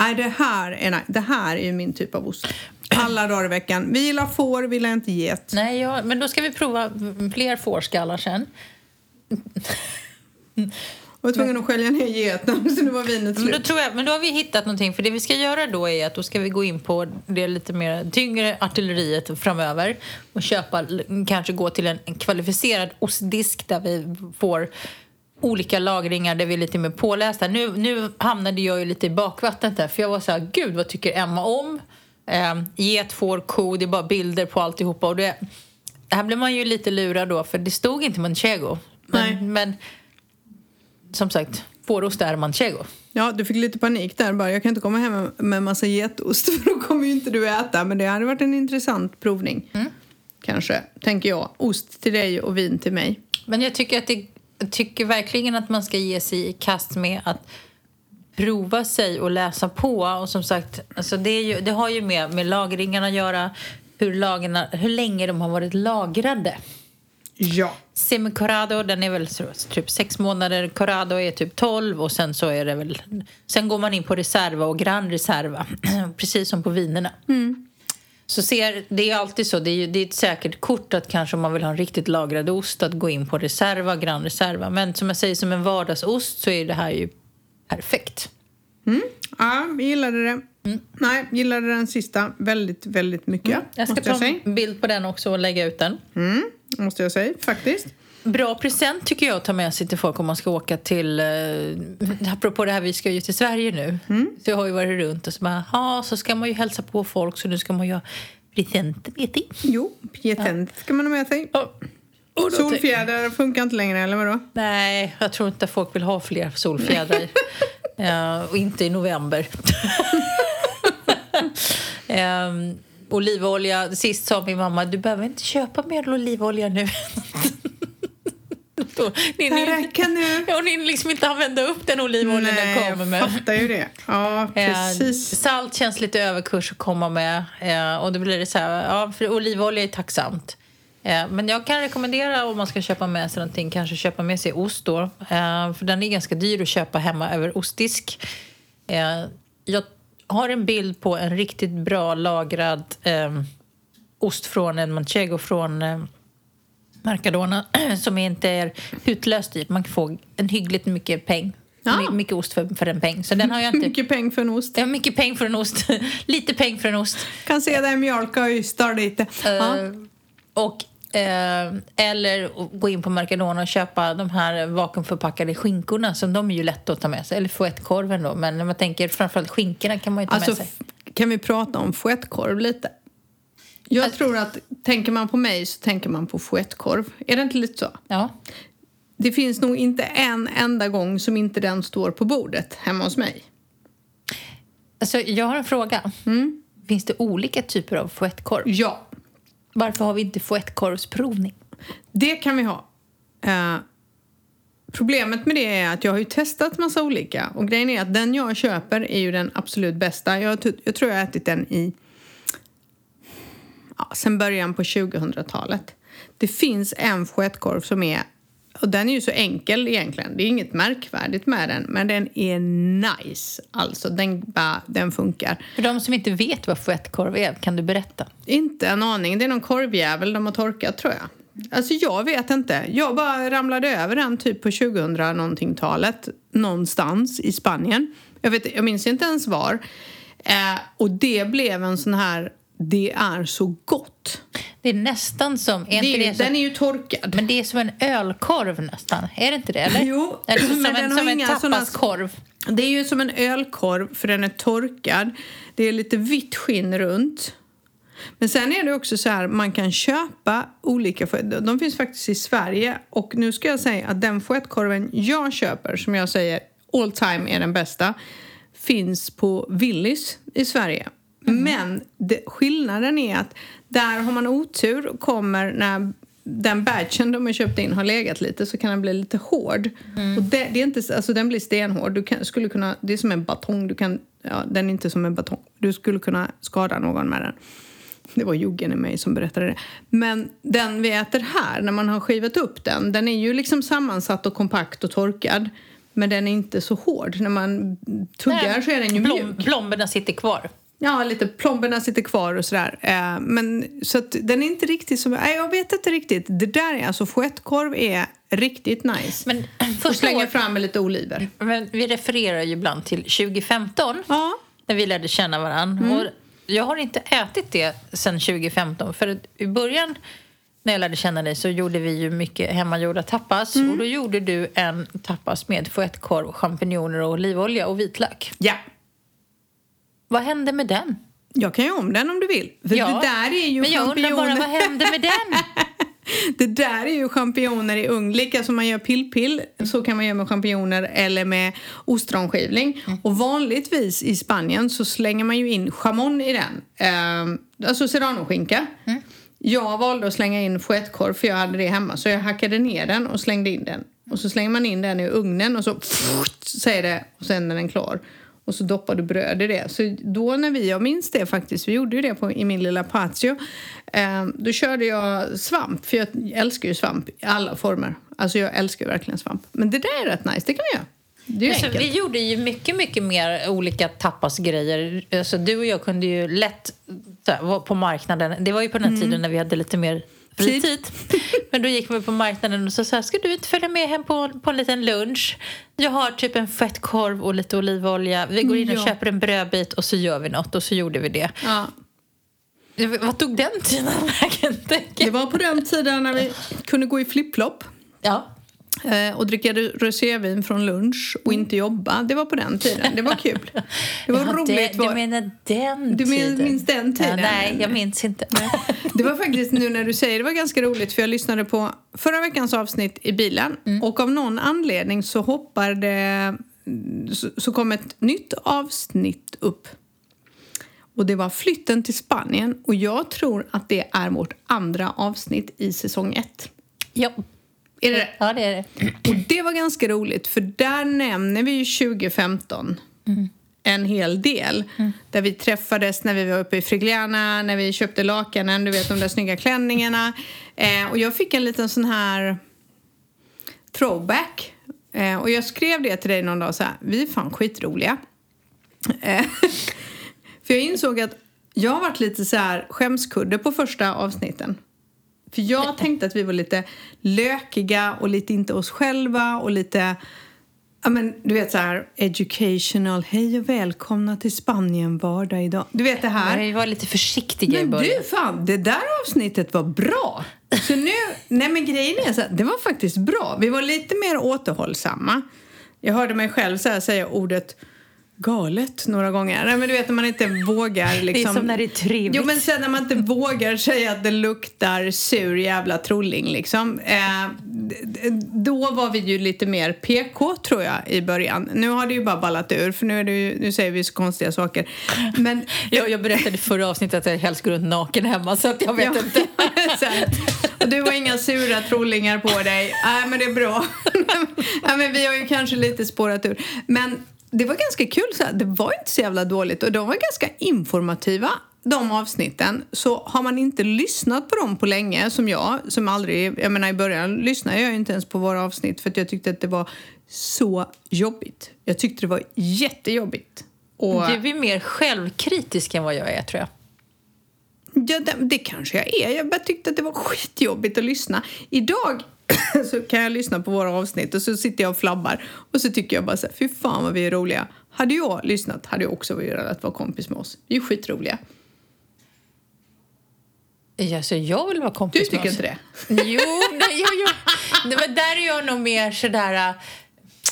Nej, det här är, nej, det här är ju min typ av ost. Alla dagar i veckan. Vi gillar får, vi gillar inte get. Nej, ja, men då ska vi prova fler fårskallar sen. Var tvungen att skölja ner geten så nu var vinet Men då, slut. tror jag, men då har vi hittat någonting. För det vi ska göra då är att då ska vi gå in på det lite mer tyngre artilleriet framöver och köpa, kanske gå till en, kvalificerad ostdisk där vi får olika lagringar där vi är lite mer pålästa. Nu, nu hamnade jag ju lite i bakvattnet där för jag var så här, gud vad tycker Emma om? Eh, get, får, ko, det är bara bilder på alltihopa. Och det, här blev man ju lite lurad då för det stod inte manchego. Nej. Men, men som sagt, fårost är manchego. Ja, du fick lite panik där bara. Jag kan inte komma hem med- massa getost (laughs) för då kommer ju inte du äta. Men det hade varit en intressant provning. Kanske, tänker jag. Ost till dig och vin till mig. Men jag tycker, att det, jag tycker verkligen att man ska ge sig i kast med att prova sig och läsa på. Och som sagt, alltså det, ju, det har ju med, med lagringarna att göra. Hur, lagerna, hur länge de har varit lagrade. Ja. Semi-corrado, den är väl typ sex månader. Corrado är typ 12 och sen så är det väl... Sen går man in på reserva och gran reserva. (clears throat) Precis som på vinerna. Så ser, det är alltid så. Det är, det är ett säkert kort att kanske om man vill ha en riktigt lagrad ost att gå in på reserva, gran reserva. Men som jag säger, som en vardagsost så är det här ju perfekt. Ja, vi gillade det. Nej, gillade den sista väldigt, väldigt mycket. Jag ska jag ta en bild på den också och lägga ut den. Mm, måste jag säga, faktiskt. Bra present tycker jag att ta med sig till folk om man ska åka till... Eh, apropå det här, vi ska ju till Sverige nu. Så jag har ju varit runt och så bara, ja, så ska man ju hälsa på folk så nu ska man ju ha presenter med till. Jo, pietent ska man ha med sig. Tänk- Solfjädrar funkar inte längre, eller vadå? Nej, jag tror inte folk vill ha fler solfjädrar. (laughs) Eh, och inte i november. um, (laughs) olivolja. Sist sa min mamma, du behöver inte köpa mer olivolja nu. (laughs) Då- ni, Det räcker nu. Ja, ni liksom inte använda upp den olivoljan den kommer jag med. fattar ju det. Ja, Eh, precis. salt känns lite överkurs att komma med. Eh, och då blir det så här, ja, för olivolja är tacksamt. Eh, men jag kan rekommendera om man ska köpa med sig någonting, kanske köpa med sig ost då. Eh, för den är ganska dyr att köpa hemma över ostdisk. Eh, jag har en bild på en riktigt bra lagrad eh, ost från en manchego från eh, Mercadona (clears throat) som inte är utlöst i. Man kan få en hyggligt mycket peng. Ja. My- Mycket ost för, för en peng. Så den har jag inte... Mycket pengar för en ost. Har mycket peng för en ost. (laughs) Lite peng för en ost. Kan se dig mjölka och ystar lite. Ja. Eh, och, eh, eller gå in på Mercadona och köpa de här vakuumförpackade skinkorna som de är ju lätta att ta med sig. Eller fouettekorven då. Men när man tänker framförallt skinkorna kan man ju ta Alltså, med sig. kan vi prata om fouettekorv lite? Jag Alltså- tror att tänker man på mig så tänker man på fouettekorv. Är det inte lite så? Ja. Det finns nog inte en enda gång som inte den står på bordet hemma hos mig. Alltså, jag har en fråga. Finns det olika typer av fouettekorv? Ja, varför har vi inte fouettekorvsprovning? det kan vi ha. Uh, problemet med det är att jag har ju testat massa olika och grejen är att den jag köper är ju den absolut bästa. Jag, jag tror jag har ätit den i ja, sen början på 2000-talet. Det finns en fouettekorv som är och den är ju så enkel egentligen. Det är inget märkvärdigt med den, men den är nice. Alltså, den, bara, den funkar. För de som inte vet vad fouettekorv är, kan du berätta? Inte en aning. Det är någon korvjävel de har torkat tror jag. Alltså jag vet inte. Jag bara ramlade över den typ på 2000-någonting-talet. Någonstans i Spanien. Jag, vet, jag minns inte ens var. Eh, och det blev en sån här... Det är så gott. Det är nästan som... Är Det är, det ju- som den är ju torkad. Men det är som en ölkorv nästan. Är det inte det? Eller? Jo, eller som men den en, har som en inga såna- tapaskorv. Det är ju som en ölkorv för den är torkad. Det är lite vitt skinn runt. Men sen är det också så här, man kan köpa olika. De finns faktiskt i Sverige och nu ska jag säga att den fouettekorven jag köper, som jag säger all time är den bästa, finns på Willys i Sverige. Mm. Men det, skillnaden är att där har man otur och kommer när den batchen de har köpt in har legat lite så kan den bli lite hård. Mm. Och det, det, är inte, alltså den blir stenhård. Du kan, skulle kunna, det är som en batong. Du kan, ja, den är inte som en batong. Du skulle kunna skada någon med den. Det var juggen i mig som berättade det. Men den vi äter här, när man har skivat upp den, den är ju liksom sammansatt och kompakt och torkad. Men den är inte så hård. När man tuggar Nej, så är den ju blom, mjuk. Plomberna sitter kvar. Ja, lite plomberna sitter kvar och sådär. Eh, men så att den är inte riktigt som... Nej, jag vet inte riktigt. Det där är alltså fouettekorv är riktigt nice. Men (clears throat) och slänger fram med lite oliver. Men vi refererar ju ibland till 2015. Ja. När vi lärde känna varandra. Mm. Och jag har inte ätit det sedan 2015. För i början när jag lärde känna dig så gjorde vi ju mycket hemmagjorda tapas. Mm. Och då gjorde du en tapas med fouettekorv, champinjoner och olivolja och vitlök. Ja. Vad hände med den? Jag kan göra om den om du vill. För ja, det där är ju men jag undrar bara vad hände med den? (laughs) det där är ju champinjoner i ugn. Lika som man gör pillpill så kan man göra med champinjoner eller med ostronskivling. Mm. Och vanligtvis i Spanien så slänger man ju in chamon i den. Eh, alltså serranoskinka. Mm. Jag valde att slänga in fouettekorv för jag hade det hemma. Så jag hackade ner den och slängde in den. Och så slänger man in den i ugnen och så (laughs) säger det och sen är den klar och så doppar du bröd i det. Så då när vi, jag minns det faktiskt, vi gjorde ju det på, i min lilla patio. Eh, då körde jag svamp, för jag älskar ju svamp i alla former. Alltså jag älskar verkligen svamp. Men det där är rätt nice, det kan vi göra. Alltså, vi gjorde ju mycket, mycket mer olika tapasgrejer. Alltså, du och jag kunde ju lätt vara på marknaden. Det var ju på den mm. tiden när vi hade lite mer fritid. (laughs) Men då gick vi på marknaden och så sa ska du inte följa med hem på, på en liten lunch? Jag har typ en fettkorv och lite olivolja. Vi går in och ja. köper en brödbit och så gör vi något och så gjorde vi det. Ja. Vad tog den tiden (laughs) vägen? Det var på den tiden när vi kunde gå i flipflop. Ja. Eh, och dricka rosévin från lunch och inte jobba. Det var på den tiden. Det var kul. (laughs) Det var ja, roligt. Det, du menar den du tiden? Du minns den tiden? Ja, nej, jag minns inte. (laughs) Det var faktiskt nu när du säger det var ganska roligt för jag lyssnade på förra veckans avsnitt i bilen mm. och av någon anledning så hoppade så, så kom ett nytt avsnitt upp. Och det var flytten till Spanien och jag tror att det är vårt andra avsnitt i säsong ett. Ja. Är det Ja, det är det. Och det var ganska roligt, för där nämner vi ju 2015 mm. en hel del. Mm. Där vi träffades när vi var uppe i Frigliana, när vi köpte lakanen, du vet de där snygga klänningarna. Eh, och jag fick en liten sån här throwback. Eh, och jag skrev det till dig någon dag så här, vi är fan skitroliga. Eh, (laughs) för jag insåg att jag har varit lite så här skämskudde på första avsnitten. För jag tänkte att vi var lite lökiga och lite inte oss själva och lite Ja men du vet så här educational, hej och välkomna till Spanien vardag idag. Du vet det här. Vi var lite försiktiga men i början. Men du fan, det där avsnittet var bra. Så nu, nej men grejen är så här, det var faktiskt bra. Vi var lite mer återhållsamma. Jag hörde mig själv så säga ordet galet några gånger. Nej, men du vet när man inte vågar liksom... Det är liksom- som när det är trevligt. Jo men sen när man inte vågar säga att det luktar sur jävla trolling liksom. Eh, då var vi ju lite mer PK tror jag i början. Nu har det ju bara ballat ur för nu, är det ju, nu säger vi så konstiga saker. Men... jag, jag berättade i förra avsnittet att jag helst går runt naken hemma så att jag vet ja, inte. (laughs) och du har inga sura trollingar på dig. Nej men det är bra. (laughs) Nej, men vi har ju kanske lite spårat ur. Men det var ganska kul. Så. Det var inte så jävla dåligt och de var ganska informativa de avsnitten. Så har man inte lyssnat på dem på länge, som jag, som aldrig, jag menar i början lyssnade jag inte ens på våra avsnitt för att jag tyckte att det var så jobbigt. Jag tyckte det var jättejobbigt. Och, du är mer självkritisk än vad jag är tror jag. Ja, det, det kanske jag är. Jag bara tyckte att det var skitjobbigt att lyssna. Idag (coughs) så kan jag lyssna på våra avsnitt och så sitter jag och flabbar och så tycker jag bara så här, fy fan vad vi är roliga. Hade jag lyssnat hade jag också velat vara kompis med oss. Vi är skitroliga. Ja, så jag vill vara kompis Du tycker inte det? Jo, nej, jo, jo. Men där är jag nog mer sådär...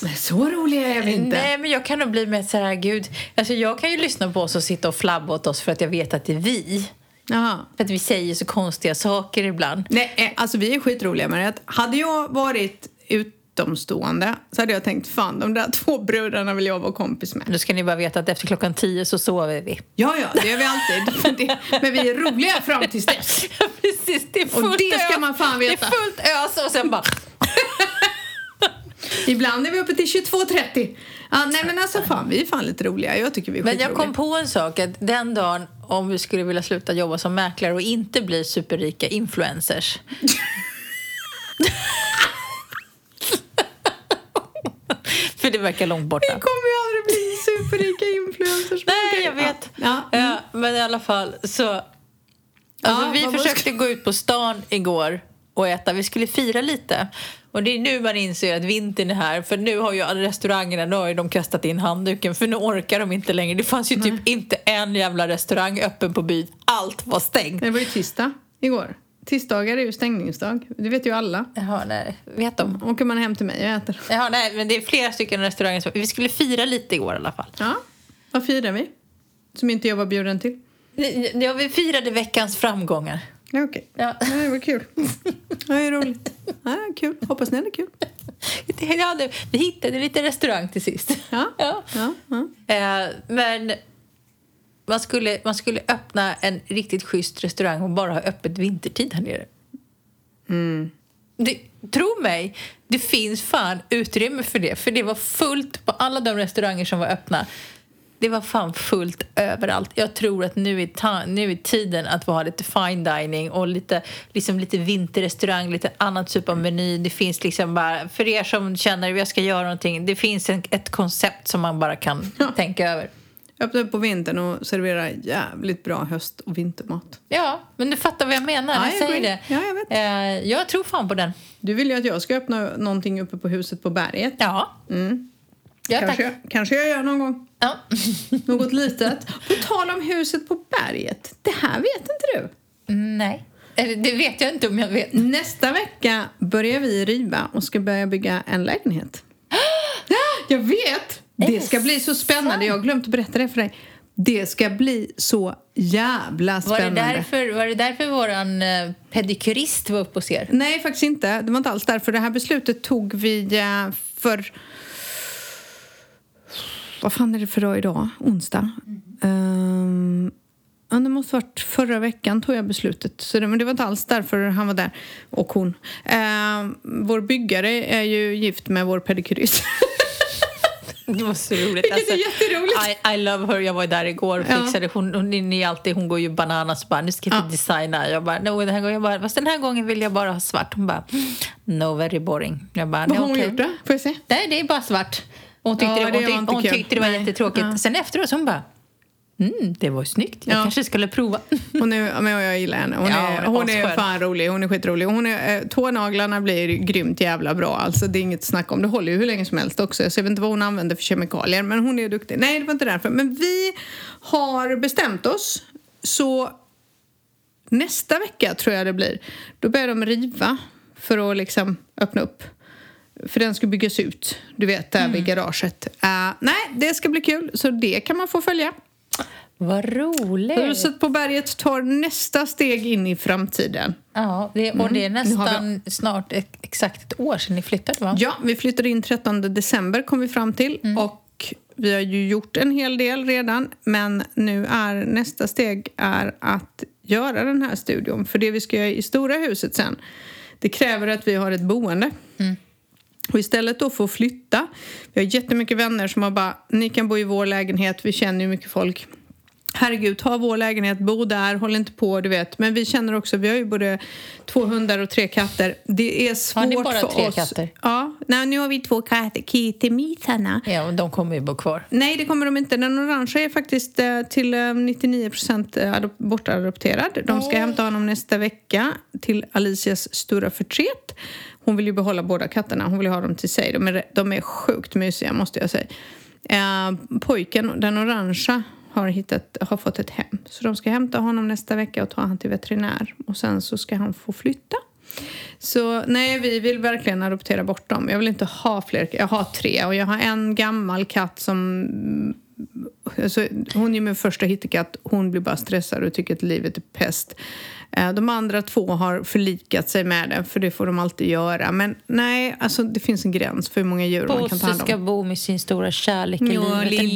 Äh, så roliga är vi inte. Nej, men jag kan nog bli mer sådär, gud. Alltså jag kan ju lyssna på oss och sitta och flabba åt oss för att jag vet att det är vi. Jaha. För att vi säger så konstiga saker ibland. Nej, eh, alltså vi är skitroliga med det. Hade jag varit utomstående så hade jag tänkt fan de där två brudarna vill jag vara kompis med. Nu ska ni bara veta att efter klockan tio så sover vi. Ja, ja, det gör vi alltid. (laughs) Men, vi är roliga fram tills dess. (laughs) Ja, precis. Det är fullt Och det ska man fan Det är veta. fullt ös och sen bara... (laughs) Ibland är vi uppe till 22.30. Ja, nej men alltså fan, vi är fan lite roliga. Jag tycker vi är Men jag kom på en sak. Att den dagen om vi skulle vilja sluta jobba som mäklare och inte bli superrika influencers. (laughs) För det verkar långt borta. Vi kommer ju aldrig bli superrika influencers. Nej, jag vet. Ja. Ja. Ja, men i alla fall så... Alltså, Ja, vi försökte gå ut på stan igår och äta. Vi skulle fira lite. Och det är nu man inser att vintern är här. För nu har ju restaurangerna nu har ju de kastat in handduken. För nu orkar de inte längre. Det fanns ju typ inte en jävla restaurang öppen på byn. Allt var stängt. Det var ju tisdag igår. Tisdagar är ju stängningsdag. Det vet ju alla. Jaha, nej. Vet de? Åker man hem till mig och äter. Jaha, nej, men det är flera stycken restauranger som... Vi skulle fira lite igår i alla fall. Ja, vad firar vi? Som inte jag var bjuden till. Ja, vi firade veckans framgångar. Ja, okej. Ja. Ja, det var kul. Ja, det är roligt. Ja, kul. Hoppas ni hade kul. (laughs) Det hade, vi hittade lite restaurang till sist. Ja. (laughs) Ja. Ja, ja. Eh, men man skulle, man skulle öppna en riktigt schysst restaurang och bara ha öppet vintertid här nere. Det, tro mig, det finns fan utrymme för det. För det var fullt på alla de restauranger som var öppna. Det var fan fullt överallt. Jag tror att nu är, nu är tiden att ha lite fine dining och lite, liksom lite vinterrestaurang, lite annat typ av meny. Det finns liksom bara, för er som känner att jag ska göra någonting, det finns en, ett koncept som man bara kan Ja. tänka över. Öppna upp på vintern och servera jävligt bra höst och vintermat. Ja, men du fattar vad jag menar när Ja, jag säger det. Ja, jag vet. Eh, jag tror fan på den. Du vill ju att jag ska öppna någonting uppe på huset på berget. Ja. Mm. Ja, kanske, tack. jag, kanske jag gör någon gång. Ja. (laughs) Något litet. På tal om huset på berget. Det här vet inte du. Nej, Eller, det vet jag inte om jag vet. Nästa vecka börjar vi riva och ska börja bygga en lägenhet. (gasps) Ja, jag vet! Det ska bli så spännande. Jag har glömt att berätta det för dig. Det ska bli så jävla Var det spännande. därför, var det därför våran eh, pedikyrist var uppe hos er? Nej, faktiskt inte. Det var inte alls därför. Det här beslutet tog vi eh, för... Vad fan är det för dag idag? Onsdag? Ehm, ja, det måste ha varit förra veckan tog jag beslutet. Så det, men det var inte alls därför han var där. Och hon. Ehm, vår byggare är ju gift med vår pedikyrist. (laughs) Det var så roligt. Alltså, är jätteroligt. I, I love her. Jag var där igår och Ja. fixade. Hon, hon, ni alltid, hon går ju bananas och bara, nu ska jag Ja. designa. Jag bara, no, den här gången, jag bara, fast den här gången vill jag bara ha svart. Hon bara, no very boring. Jag bara, Vad har hon gjort då? Får jag se? Nej, det är bara svart. Hon tyckte, Ja, det, hon, var tyckte, hon tyckte det var Nej. jättetråkigt. Ja. Sen efteråt så hon bara, mm, det var snyggt. Jag Ja. kanske skulle prova. (laughs) Hon är, men jag gillar henne. Hon, Ja, är, hon är fan rolig. Hon är skitrolig. Hon är, eh, tånaglarna blir grymt jävla bra. Alltså, det är inget snack om. Det håller ju hur länge som helst också. Så jag vet inte vad hon använder för kemikalier. Men hon är duktig. Nej, det var inte därför. Men vi har bestämt oss. Så nästa vecka tror jag det blir. Då börjar de riva för att liksom öppna upp. För den ska byggas ut. Du vet, där vid garaget. Eh, nej, det ska bli kul. Så det kan man få följa. Vad roligt. Huset på berget tar nästa steg in i framtiden. Ja, det, och det är Mm. Nu har nästan snart ett, exakt ett år sedan ni flyttade va? Ja, vi flyttade in 13 december kom vi fram till. Och vi har ju gjort en hel del redan. Men nu är nästa steg är att göra den här studion. För det vi ska göra i stora huset sen, det kräver att vi har ett boende. Och istället då för att flytta, vi har jättemycket vänner som har bara, ni kan bo i vår lägenhet, vi känner ju mycket folk. Herregud, ta vår lägenhet, bo där, håll inte på, du vet. Men vi känner också, vi har ju både två hundar och tre katter. Det är svårt Har ni bara för tre oss. katter? Ja, nej, nu har vi två katter, kittemisarna. Ja, och de kommer ju bo kvar. Nej, det kommer de inte. Den orangea är faktiskt eh, till eh, 99 procent bortadopterad. De ska hämta honom nästa vecka till Alicias stora förtret. Hon vill ju behålla båda katterna. Hon vill ha dem till sig. De är, de är sjukt mysiga, måste jag säga. Eh, pojken, den orangea, har, hittat, har fått ett hem. Så de ska hämta honom nästa vecka och ta han till veterinär. Och sen så ska han få flytta. Så nej, vi vill verkligen adoptera bort dem. Jag vill inte ha fler. Jag har tre och jag har en gammal katt som Alltså, hon är min första hittekatt. Hon blir bara stressad och tycker att livet är pest. Eh, de andra två har förlikat sig med det, för det får de alltid göra. Men nej, alltså, det finns en gräns för hur många djur man kan ta Bosse hand om. ska bo med sin stora kärlek i Ja, livet en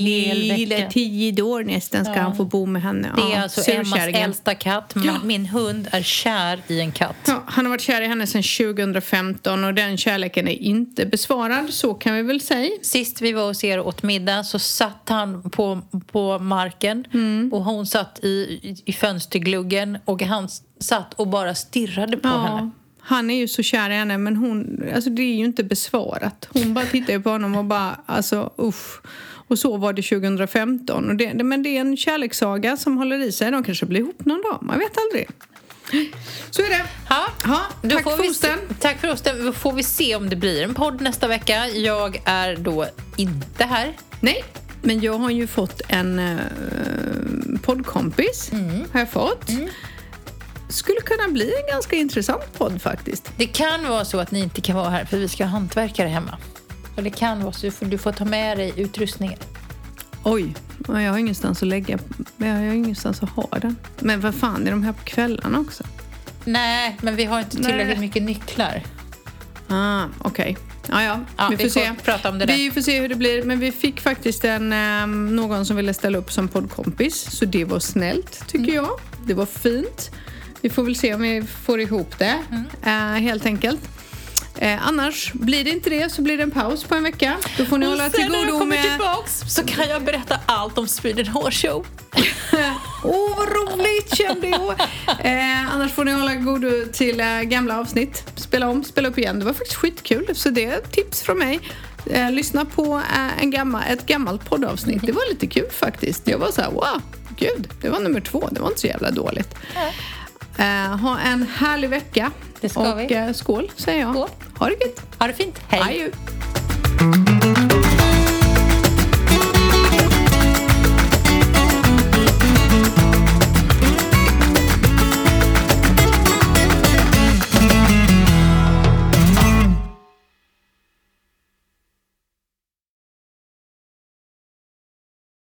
hel vecka. tio år nästan ska han få bo med henne. Det är Ja, alltså Emmas äldsta katt. Men Min hund är kär i en katt. Ja, han har varit kär i henne sedan 2015 och den kärleken är inte besvarad, så kan vi väl säga. Sist vi var hos er åt middag så satt han på, på marken Mm. och hon satt i, i, fönstergluggen och han satt och bara stirrade på henne. Han är ju så kär i henne, men hon, alltså det är ju inte besvarat. Hon bara tittar på honom och bara, alltså usch. Och så var det 2015. Och det, men det är en kärlekssaga som håller i sig. De kanske blir ihop någon dag, man vet aldrig. Så är det. Ja, Ja, tack får för osten. Se, tack för osten. Då får vi se om det blir en podd nästa vecka. Jag är då inte här. Nej, men jag har ju fått en eh, poddkompis. Har jag fått. Skulle kunna bli en ganska intressant podd faktiskt. Det kan vara så att ni inte kan vara här för vi ska ha hantverkare hemma. Och det kan vara så du får, du får ta med dig utrustningen. Oj, ja, jag har ingenstans att lägga. Jag har ingenstans att ha den. Men vad fan, är de här på kvällarna också? Nej, men vi har inte Nej. tillräckligt mycket nycklar. Ah, okej. Ja, ja, Ja, vi får vi får se. prata om det där. Vi får se hur det blir. Men vi fick faktiskt en, ehm, någon som ville ställa upp som poddkompis. Så det var snällt, tycker Mm. jag. Det var fint. Vi får väl se om vi får ihop det, Mm. eh, helt enkelt. Eh, annars, blir det inte det så blir det en paus på en vecka. Då får ni hålla till sen när jag godo kommer med... tillbaks så kan jag berätta allt om Sweden Horse Show. (laughs) Åh, vad roligt kände jag! Eh, annars får ni hålla godo till eh, gamla avsnitt. Spela om, spela upp igen. Det var faktiskt skitkul. Så det är ett tips från mig. Eh, lyssna på eh, en gammal, ett gammalt poddavsnitt. Det var lite kul faktiskt. Jag var så här, wow, gud, det var nummer två. Det var inte så jävla dåligt. Eh, ha en härlig vecka. Det ska Och vi. eh, skål, säger jag. Skål. Ha det gött. Ha det fint. Hej. Adjö.